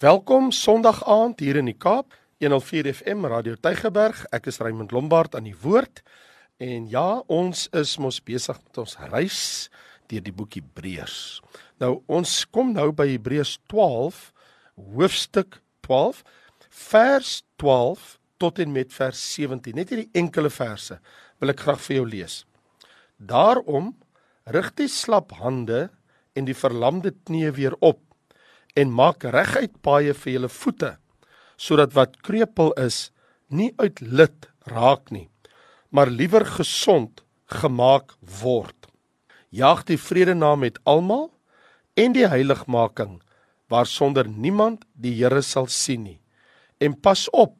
Welkom Sondag aand hier in die Kaap, 104 FM Radio Tygerberg. Ek is Raymond Lombard aan die woord. En ja, ons is mos besig met ons reis deur die boek Hebreërs. Nou ons kom nou by Hebreërs 12, hoofstuk 12, vers 12 tot en met vers 17. Net hierdie enkele verse wil ek graag vir jou lees. Daarom rig die slap hande en die verlamde knieë weer op en maak reguit paaie vir julle voete sodat wat krepeel is nie uit lid raak nie maar liewer gesond gemaak word. Jaag die vrede na met almal en die heiligmaking waarsonder niemand die Here sal sien nie. En pas op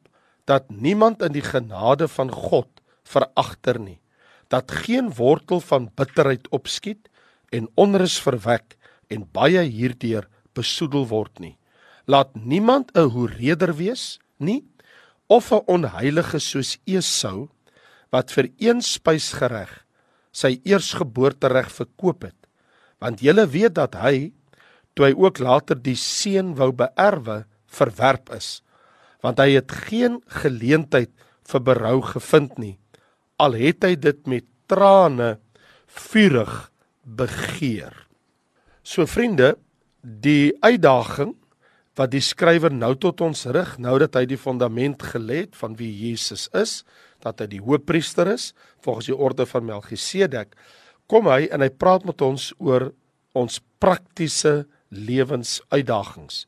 dat niemand in die genade van God veragter nie dat geen wortel van bitterheid opskiet en onrus verwek en baie hierdeur besoedel word nie. Laat niemand 'n hoereder wees nie of 'n onheilige soos Esau wat vir een spysgereg sy eersgeboortereg verkoop het. Want julle weet dat hy toe hy ook later die seën wou beerwe, verwerp is. Want hy het geen geleentheid vir berou gevind nie. Al het hy dit met trane vurig begeer. So vriende, die uitdaging wat die skrywer nou tot ons rig, nou dat hy die fondament gelê het van wie Jesus is, dat hy die hoëpriester is volgens die orde van Melchisedek, kom hy en hy praat met ons oor ons praktiese lewensuitdagings.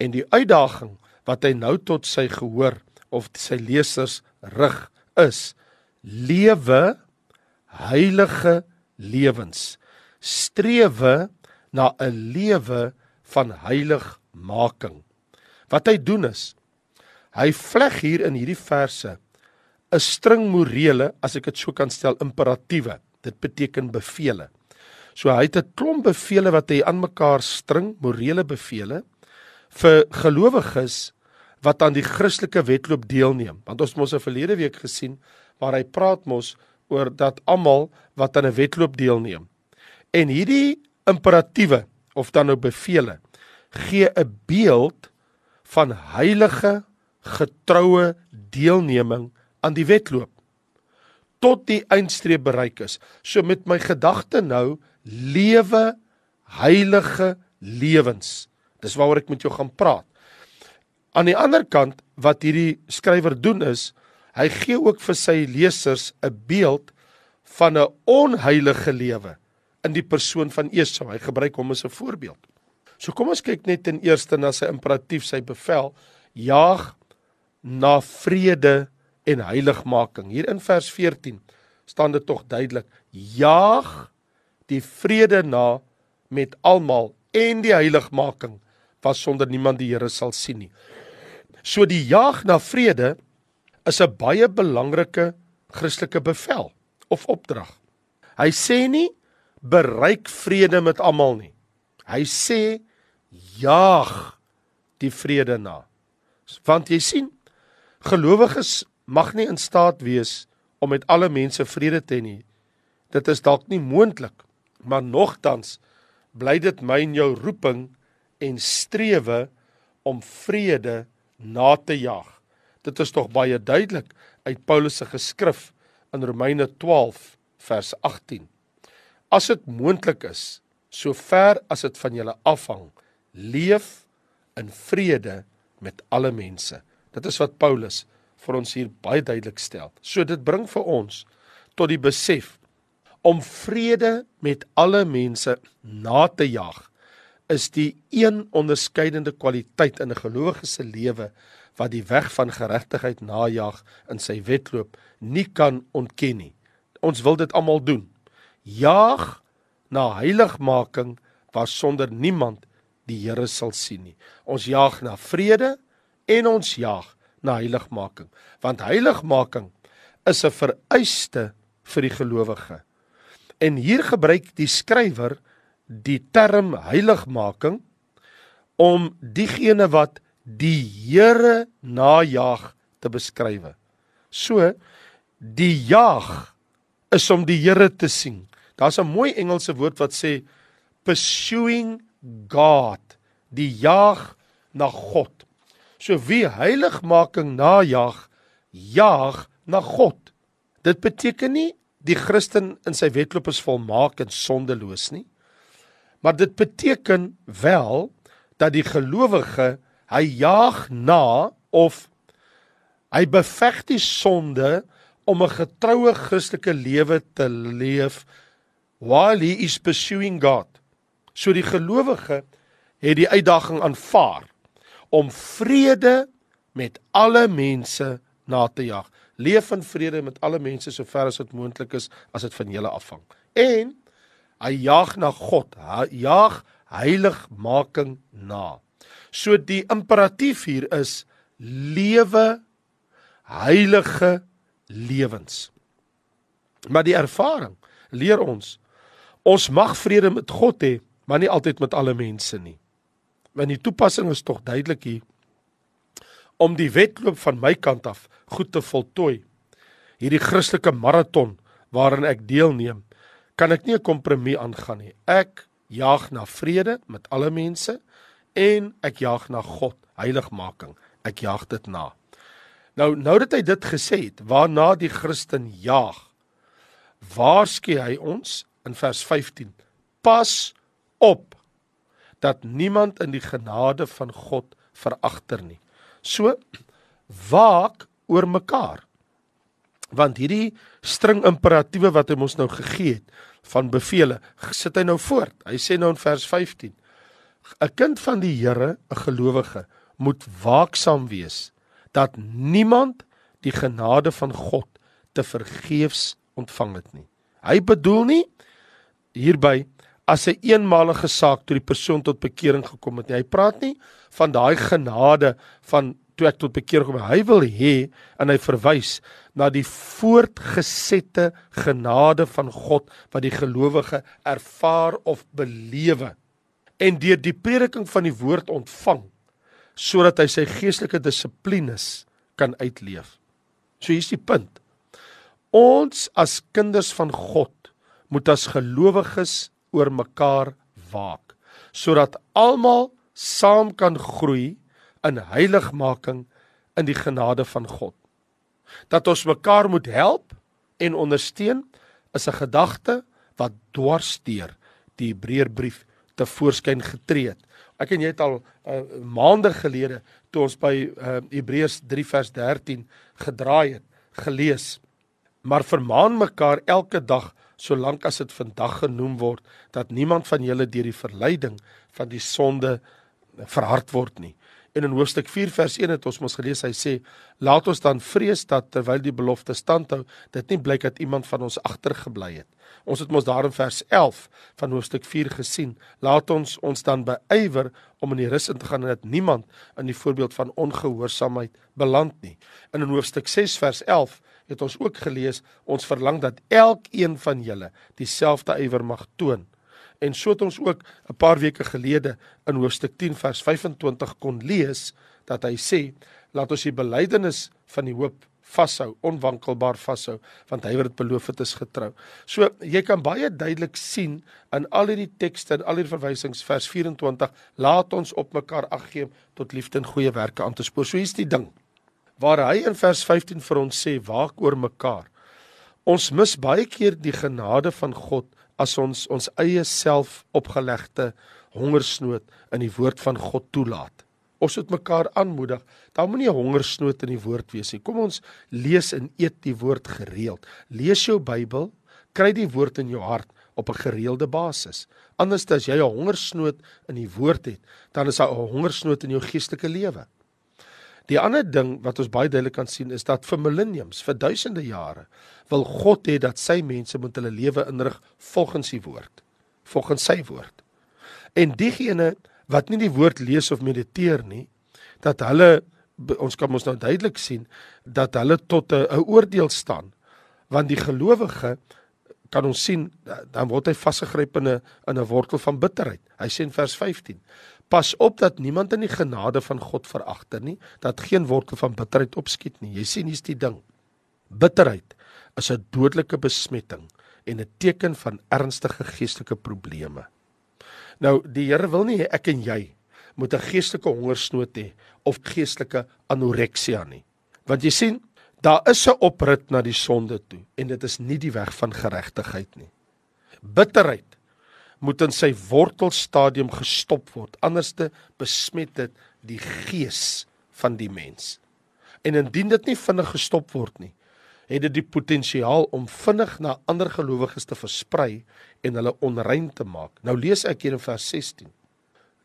En die uitdaging wat hy nou tot sy gehoor of sy lesers rig is: lewe heilige lewens. Strewe na 'n lewe van heiligmaking. Wat hy doen is hy vleg hier in hierdie verse 'n string morele, as ek dit so kan stel, imperatiewe. Dit beteken bevele. So hy het 'n klomp bevele wat hy aan mekaar string, morele bevele vir gelowiges wat aan die Christelike wedloop deelneem. Want ons het mos 'n verlede week gesien waar hy praat mos oor dat almal wat aan 'n wedloop deelneem. En hierdie imperatiewe of dan nou bevele gee 'n beeld van heilige getroue deelneming aan die wedloop tot die eindstreep bereik is. So met my gedagte nou lewe heilige lewens. Dis waaroor ek met jou gaan praat. Aan die ander kant wat hierdie skrywer doen is hy gee ook vir sy lesers 'n beeld van 'n onheilige lewe in die persoon van Esau. Hy gebruik hom as 'n voorbeeld. So kom ons kyk net ten eerste na sy imperatief, sy bevel: jaag na vrede en heiligmaking. Hier in vers 14 staan dit tog duidelik: jaag die vrede na met almal en die heiligmaking wat sonder niemand die Here sal sien nie. So die jaag na vrede is 'n baie belangrike Christelike bevel of opdrag. Hy sê nie bereik vrede met almal nie. Hy sê jaag die vrede na. Want jy sien, gelowiges mag nie in staat wees om met alle mense vrede te hê nie. Dit is dalk nie moontlik, maar nogtans bly dit my en jou roeping en strewe om vrede na te jaag. Dit is tog baie duidelik uit Paulus se geskrif in Romeine 12 vers 18. As dit moontlik is, sover as dit van julle afhang, leef in vrede met alle mense. Dit is wat Paulus vir ons hier baie duidelik stel. So dit bring vir ons tot die besef om vrede met alle mense na te jag is die een onderskeidende kwaliteit in 'n gelowige se lewe wat die weg van geregtigheid najag in sy wedloop nie kan ontken nie. Ons wil dit almal doen jaag na heiligmaking waar sonder niemand die Here sal sien nie. Ons jaag na vrede en ons jaag na heiligmaking, want heiligmaking is 'n vereiste vir die gelowige. En hier gebruik die skrywer die term heiligmaking om diegene wat die Here najag te beskryf. So die jaag is om die Here te sien. Daar's 'n mooi Engelse woord wat sê pursuing God, die jag na God. So wie heiligmaking najag, jaag na God. Dit beteken nie die Christen in sy wedloop is volmaak en sondeloos nie. Maar dit beteken wel dat die gelowige hy jaag na of hy beveg die sonde om 'n getroue Christelike lewe te leef while he is pursuing God. So die gelowige het die uitdaging aanvaar om vrede met alle mense na te jag. Leef in vrede met alle mense sover as dit moontlik is as dit van julle afhang. En hy jag na God, hy jag heiligmaking na. So die imperatief hier is lewe heilige lewens. Maar die ervaring leer ons ons mag vrede met God hê, maar nie altyd met alle mense nie. Want die toepassing is tog duidelik hier om die wedloop van my kant af goed te voltooi. Hierdie Christelike maraton waarin ek deelneem, kan ek nie 'n kompromie aangaan nie. Ek jaag na vrede met alle mense en ek jaag na God, heiligmaking. Ek jaag dit na. Nou nou dat hy dit gesê het, waarna die Christen jaag, waarsku hy ons in vers 15: Pas op dat niemand in die genade van God veragter nie. So waak oor mekaar. Want hierdie string imperatiewe wat hy ons nou gegee het van bevele, sit hy nou voort. Hy sê nou in vers 15: 'n Kind van die Here, 'n gelowige, moet waaksaam wees dat niemand die genade van God te vergeefs ontvang het nie. Hy bedoel nie hierby as 'n een eenmalige saak toe die persoon tot bekering gekom het. Hy praat nie van daai genade van toe ek tot bekering kom. Hy wil hê en hy verwys na die voortgesette genade van God wat die gelowige ervaar of belewe en deur die prediking van die woord ontvang sodat hy sy geestelike dissiplines kan uitleef. So hier's die punt. Ons as kinders van God moet as gelowiges oor mekaar waak sodat almal saam kan groei in heiligmaking in die genade van God. Dat ons mekaar moet help en ondersteun is 'n gedagte wat dwarsdeur die Hebreërbrief te voorskyn getree het. Ek en jy het al uh, maande gelede toe ons by uh, Hebreërs 3 vers 13 gedraai het, gelees. Maar vermaan mekaar elke dag solank as dit vandag genoem word dat niemand van julle deur die verleiding van die sonde verhard word nie. En in hoofstuk 4 vers 1 het ons mos gelees hy sê laat ons dan vrees dat terwyl die belofte standhou dit nie blyk dat iemand van ons agtergebly het. Ons het mos daar in vers 11 van hoofstuk 4 gesien. Laat ons ons dan beywer om in die rus in te gaan en dat niemand in die voorbeeld van ongehoorsaamheid beland nie. En in hoofstuk 6 vers 11 het ons ook gelees ons verlang dat elkeen van julle dieselfde ywer mag toon En so het ons ook 'n paar weke gelede in hoofstuk 10 vers 25 kon lees dat hy sê laat ons die belydenis van die hoop vashou, onwankelbaar vashou, want hy wat dit beloof het is getrou. So jy kan baie duidelik sien in al hierdie tekste en al hierdie verwysings vers 24, laat ons op mekaar ag gee tot liefde en goeie werke aan te spoor. So hier's die ding. Waar hy in vers 15 vir ons sê waak oor mekaar. Ons mis baie keer die genade van God as ons ons eie self opgelegde hongersnood in die woord van God toelaat. Ons moet mekaar aanmoedig. Daar moenie 'n hongersnood in die woord wees nie. Kom ons lees en eet die woord gereeld. Lees jou Bybel, kry die woord in jou hart op 'n gereelde basis. Anders as jy 'n hongersnood in die woord het, dan is daar 'n hongersnood in jou geestelike lewe. Die ander ding wat ons baie duidelik kan sien is dat vir millenniums, vir duisende jare, wil God hê dat sy mense moet hulle lewe inrig volgens sy woord, volgens sy woord. En diegene wat nie die woord lees of mediteer nie, dat hulle ons kan mos nou duidelik sien dat hulle tot 'n oordeel staan, want die gelowige kan ons sien dan word hy vasgegryp in 'n in 'n wortel van bitterheid. Hy sê in vers 15: Pas op dat niemand in die genade van God veragter nie, dat geen wortel van bitterheid opskiet nie. Jy sien hier's die ding. Bitterheid is 'n dodelike besmetting en 'n teken van ernstige geestelike probleme. Nou, die Here wil nie ek en jy moet 'n geestelike hongersnood hê of geestelike anoreksia nie. Want jy sien, daar is 'n oprit na die sonde toe en dit is nie die weg van geregtigheid nie. Bitterheid moet in sy wortelstadium gestop word, anderste besmet dit die gees van die mens. En indien dit nie vinnig gestop word nie, het dit die potensiaal om vinnig na ander gelowiges te versprei en hulle onrein te maak. Nou lees ek hier in vers 16.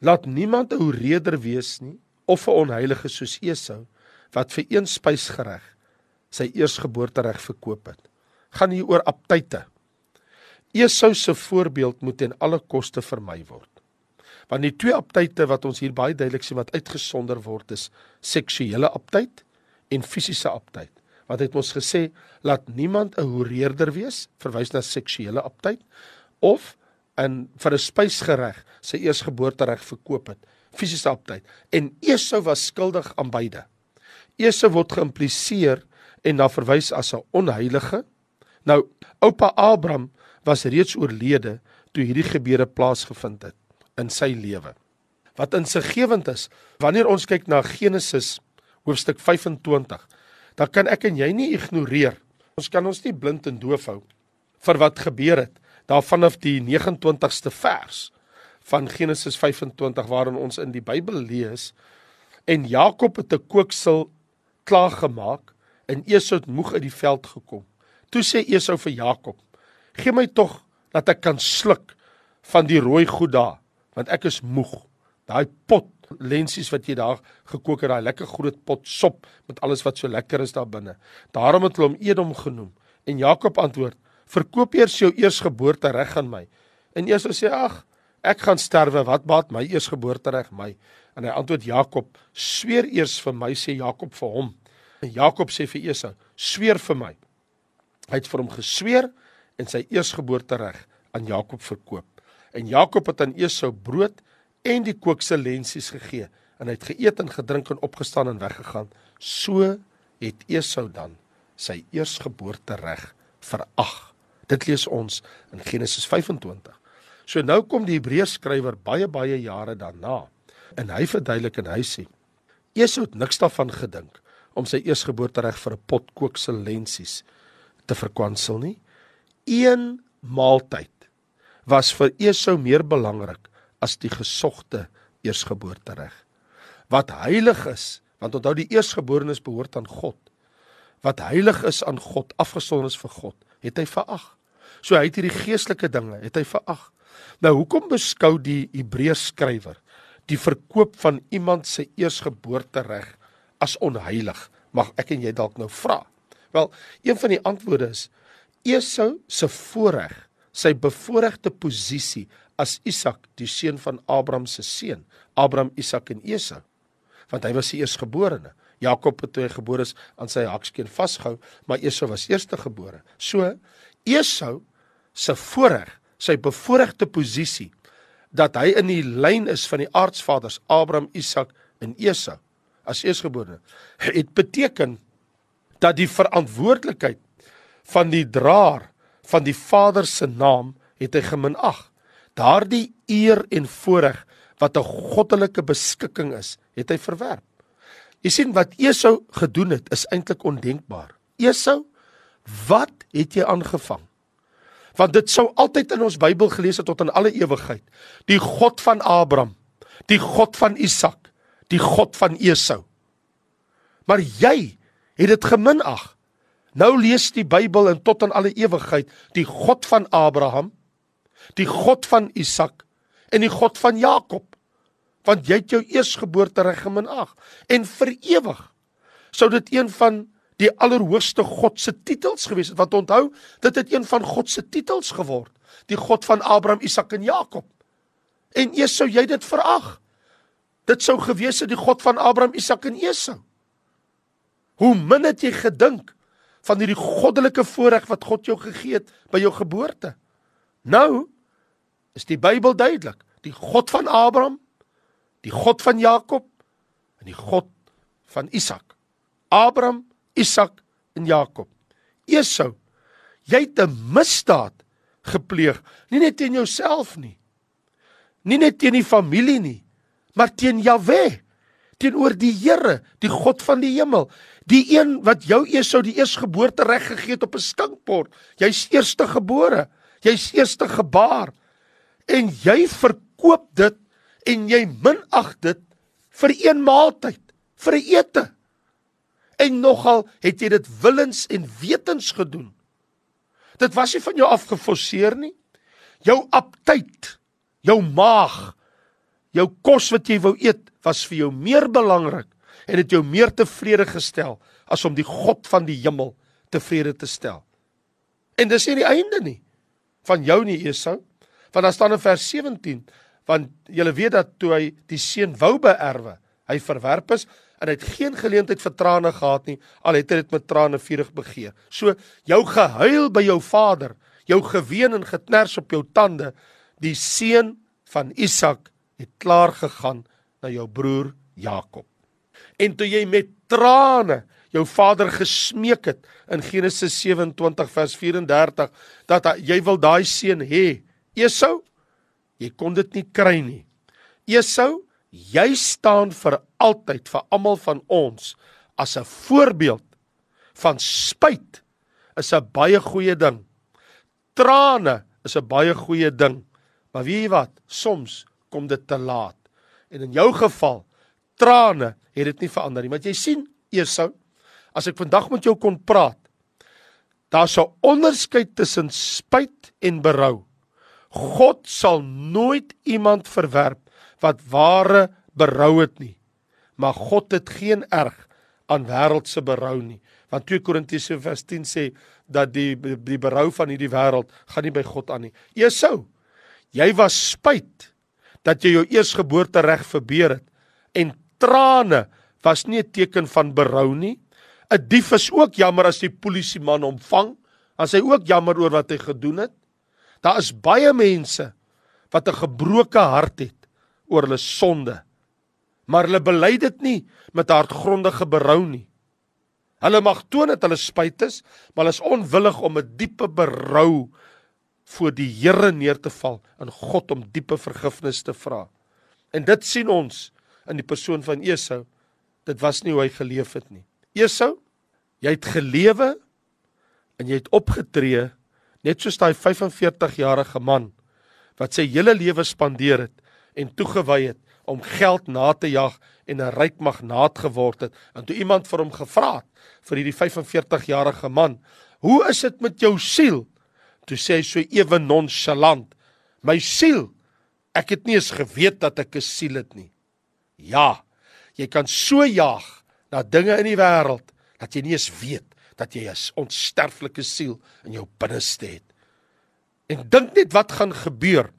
Laat niemand 'n hoereder wees nie of 'n onheilige soos Esau wat vir een spysgereg sy eersgeboortereg verkoop het. Gaan hier oor aptyte. Esau se voorbeeld moet ten alle koste vermy word. Want die twee aptyte wat ons hier baie duidelik sien wat uitgesonder word is seksuele aptyt en fisiese aptyt. Wat het ons gesê laat niemand 'n hoereerder wees verwys na seksuele aptyt of in vir 'n spysgereg sy eersgeboortereg verkoop het fisiese aptyt en Esau was skuldig aan beide. Esau word geïmpliseer en na verwys as 'n onheilige. Nou oupa Abraham was reeds oorlede toe hierdie gebeure plaasgevind het in sy lewe. Wat insiggewend is, wanneer ons kyk na Genesis hoofstuk 25, dan kan ek en jy nie ignoreer. Ons kan ons nie blind en doof hou vir wat gebeur het daar vanaf die 29ste vers van Genesis 25 waarin ons in die Bybel lees en Jakob het 'n kooksel klaar gemaak en Esau het moeg uit die veld gekom. Toe sê Esau vir Jakob: "Gee my tog dat ek kan sluk van die rooi goed daar, want ek is moeg." Daai pot lensies wat jy daar gekook het, daai lekker groot pot sop met alles wat so lekker is daar binne. Daarom het hulle hom Edom genoem. En Jakob antwoord: "Verkoop eers jou eersgeboorte reg aan my." En Esau sê: "Ag, ek gaan sterwe, wat baat my eersgeboorte reg my?" En hy antwoord Jakob: "Sweer eers vir my," sê Jakob vir hom. En Jakob sê vir Esau: "Sweer vir my." Hy het vir hom gesweer en sy eersgeboorte reg aan Jakob verkoop. En Jakob het aan Esau brood en die kookse lensies gegee en hy het geëet en gedrink en opgestaan en weggegaan. So het Esau dan sy eersgeboorte reg verag. Dit lees ons in Genesis 25. So nou kom die Hebreërs skrywer baie baie jare daarna en hy verduidelik en hy sê Esau het niks daarvan gedink om sy eersgeboorte reg vir 'n pot kookse lensies te verkwansel nie. Een maaltyd was vir Esau meer belangrik as die gesogte eersgeboortereg. Wat heilig is, want onthou die eersgeborenes behoort aan God. Wat heilig is aan God, afgesonder is vir God, het hy verag. So hy het hierdie geestelike dinge, het hy verag. Nou hoekom beskou die Hebreërs skrywer die verkoop van iemand se eersgeboortereg as onheilig? Mag ek en jy dalk nou vra. Wel, een van die antwoorde is Esau se voorreg, sy bevoordeelde posisie as Isak, die seun van Abraham se seun, Abraham, Isak en Esau, want hy was die eersgeborene. Jakob het toe hy gebore is aan sy hakskeen vasgehou, maar Esau was eerstegebore. So Esau se voorreg, sy bevoordeelde posisie dat hy in die lyn is van die aardsvaders Abraham, Isak en Esau as eersgeborene, het beteken dat die verantwoordelikheid van die draer van die Vader se naam het hy geminag. Daardie eer en voorreg wat 'n goddelike beskikking is, het hy verwerp. Jy sien wat Esau gedoen het is eintlik ondenkbaar. Esau, wat het jy aangevang? Want dit sou altyd in ons Bybel gelees het tot in alle ewigheid. Die God van Abraham, die God van Isak, die God van Esau. Maar jy het dit geminag. Nou lees die Bybel in tot in alle ewigheid die God van Abraham, die God van Isak en die God van Jakob. Want jy het jou eersgeboorte reg geminag en vir ewig sou dit een van die allerhoogste God se titels gewees het. Want onthou, dit het een van God se titels geword, die God van Abraham, Isak en Jakob. En eers sou jy dit verag. Dit sou gewees het die God van Abraham, Isak en Esau. Hoe min het jy gedink van hierdie goddelike voorreg wat God jou gegee het by jou geboorte? Nou is die Bybel duidelik. Die God van Abraham, die God van Jakob en die God van Isak. Abraham, Isak en Jakob. Esau, jy het 'n misdaad gepleeg, nie net teen jouself nie. Nie net teen die familie nie, maar teen Jahwe, teenoor die Here, die God van die hemel, die een wat jou Esau die eersgeboorte reg gegee het op 'n skinkbord. Jy's eerste gebore, jy's eerste gebaar. En jy verkoop dit en jy minag dit vir een maaltyd, vir 'n ete. En nogal het jy dit willens en wetens gedoen. Dit was nie van jou afgeforseer nie. Jou aptyd, jou maag, jou kos wat jy wou eet was vir jou meer belangrik en het jou meer tevrede gestel as om die God van die hemel tevrede te stel. En dis nie die einde nie van jou nie Esau. Want daar staan in vers 17 want julle weet dat toe hy die seun wou beerwe, hy verwerp is en hy het geen geleentheid vir trane gehad nie, al het hy dit met trane vurig begeer. So jou gehuil by jou vader, jou geween en geknars op jou tande, die seun van Isak het klaar gegaan na jou broer Jakob. En toe jy met trane jou vader gesmeek het in Genesis 27 vers 34 dat jy wil daai seun hê. Esau, jy kon dit nie kry nie. Esau, jy staan vir altyd vir almal van ons as 'n voorbeeld van spyt is 'n baie goeie ding. Trane is 'n baie goeie ding. Maar weet jy wat? Soms kom dit te laat. En in jou geval, trane het dit nie verander nie. Want jy sien, Esau, as ek vandag met jou kon praat, daar's 'n onderskeid tussen spyt en berou. God sal nooit iemand verwerp wat ware berou het nie. Maar God het geen erg aan wêreldse berou nie. Want 2 Korintiërs vers 10 sê dat die die berou van hierdie wêreld gaan nie by God aan nie. Esau, jy was spyt dat jy jou eersgeboorte reg verbeur het en trane was nie 'n teken van berou nie. 'n Dief is ook jammer as die polisieman hom vang, as hy ook jammer oor wat hy gedoen het. Daar is baie mense wat 'n gebroke hart het oor hulle sonde. Maar hulle bely dit nie met hartgrondige berou nie. Hulle mag toon dat hulle spyt is, maar hulle is onwillig om 'n diepe berou voor die Here neer te val en God om diepe vergifnis te vra. En dit sien ons in die persoon van Esau. Dit was nie hoe hy geleef het nie. Esau, jy het gelewe en jy het opgetree net soos daai 45-jarige man wat sy hele lewe spandeer het en toegewy het om geld na te jag en 'n ryk magnaat geword het. En toe iemand vir hom gevra het vir hierdie 45-jarige man, "Hoe is dit met jou siel?" Toe sê hy so ewe nonchalant: "My siel, ek het nie eens geweet dat ek 'n siel het nie." Ja, jy kan so jaag na dinge in die wêreld dat jy nie eens weet dat jy 'n onsterflike siel in jou binneste het. En dink net wat gaan gebeur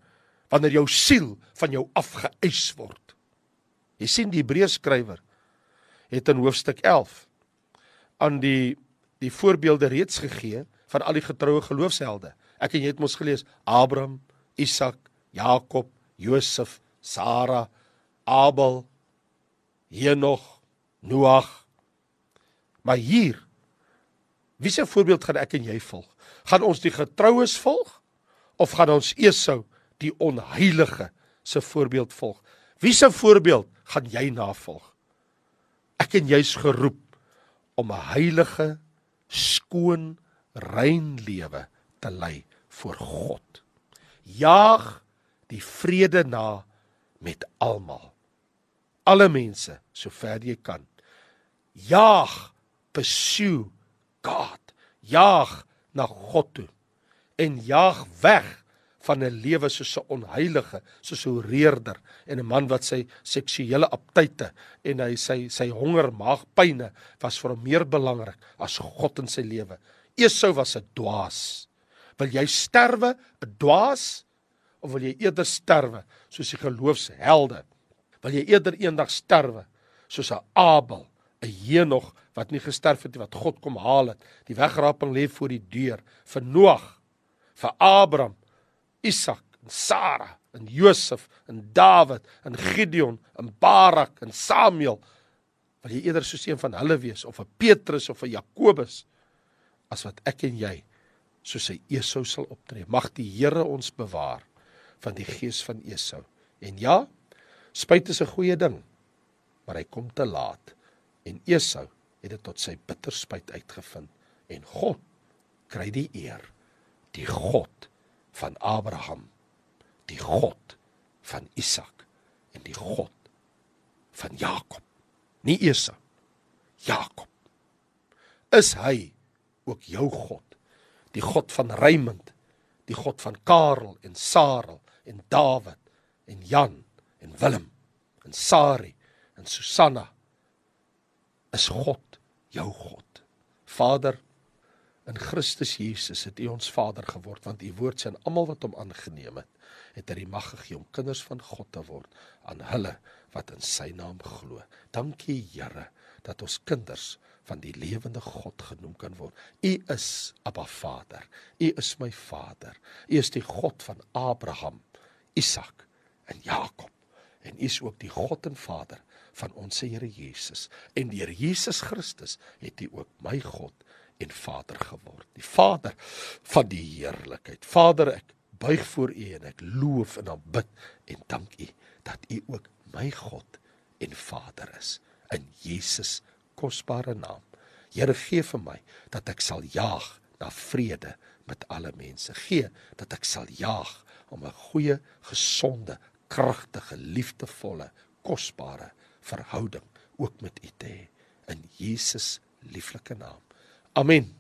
wanneer jou siel van jou afgeëis word. Jy sien die Hebreërs skrywer het in hoofstuk 11 aan die die voorbeelde reeds gegee van al die getroue geloofshelde. Ek en jy het mos gelees Abraham, Isak, Jakob, Josef, Sara, Abel, Henog, Noag. Maar hier Wie se voorbeeld gaan ek en jy volg? Gaan ons die getroues volg of gaan ons Esau, die onheilige, se voorbeeld volg? Wie se voorbeeld gaan jy navolg? Ek en jy's geroep om 'n heilige, skoon, rein lewe te lei voor God. Jaag die vrede na met almal. Alle mense sover jy kan. Jaag, pursue God. Jaag na God toe en jaag weg van 'n lewe soos 'n onheilige, soos 'n reerder en 'n man wat sy seksuele aptyte en hy sy sy honger maagpyne was vir hom meer belangrik as God in sy lewe. Esau was 'n dwaas. Wil jy sterwe 'n dwaas of wil jy eerder sterwe soos die geloofshelde? Wil jy eerder eendag sterwe soos 'n Abel, 'n Henog wat nie gesterf het nie wat God kom haal het. Die wegraping lê voor die deur vir Noag, vir Abraham, Isak en Sara en Josef en Dawid en Gideon en Barak en Samuel. Wil jy eerder soos een van hulle wees of 'n Petrus of 'n Jakobus as wat ek en jy soos hy Esau sal optree. Mag die Here ons bewaar van die gees van Esau. En ja, Spyt is 'n goeie ding, maar hy kom te laat. En Esau het dit tot sy bitter spyt uitgevind en God kry die eer. Die God van Abraham, die God van Isak en die God van Jakob. Nie Esau. Jakob. Is hy ook jou God? Die God van Raymond, die God van Karel en Sarel en Dawid en Jan en Willem en Sari en Susanna is God jou God. Vader in Christus Jesus het U ons Vader geword want U woord sê aan almal wat hom aangeneem het, het hy die mag gegee om kinders van God te word aan hulle wat in sy naam glo. Dankie Here dat ons kinders van die lewende God genoem kan word. U is Abba Vader. U is my Vader. U is die God van Abraham, Isak en Jakob. En U is ook die God en Vader van ons Here Jesus. En deur Jesus Christus het U ook my God en Vader geword. Die Vader van die heerlikheid. Vader, ek buig voor U en ek loof en aanbid en dank U dat U ook my God en Vader is in Jesus kosbare naam. Here gee vir my dat ek sal jaag na vrede met alle mense. Gee dat ek sal jaag om 'n goeie, gesonde, kragtige, liefdevolle, kosbare verhouding ook met U te hê in Jesus lieflike naam. Amen.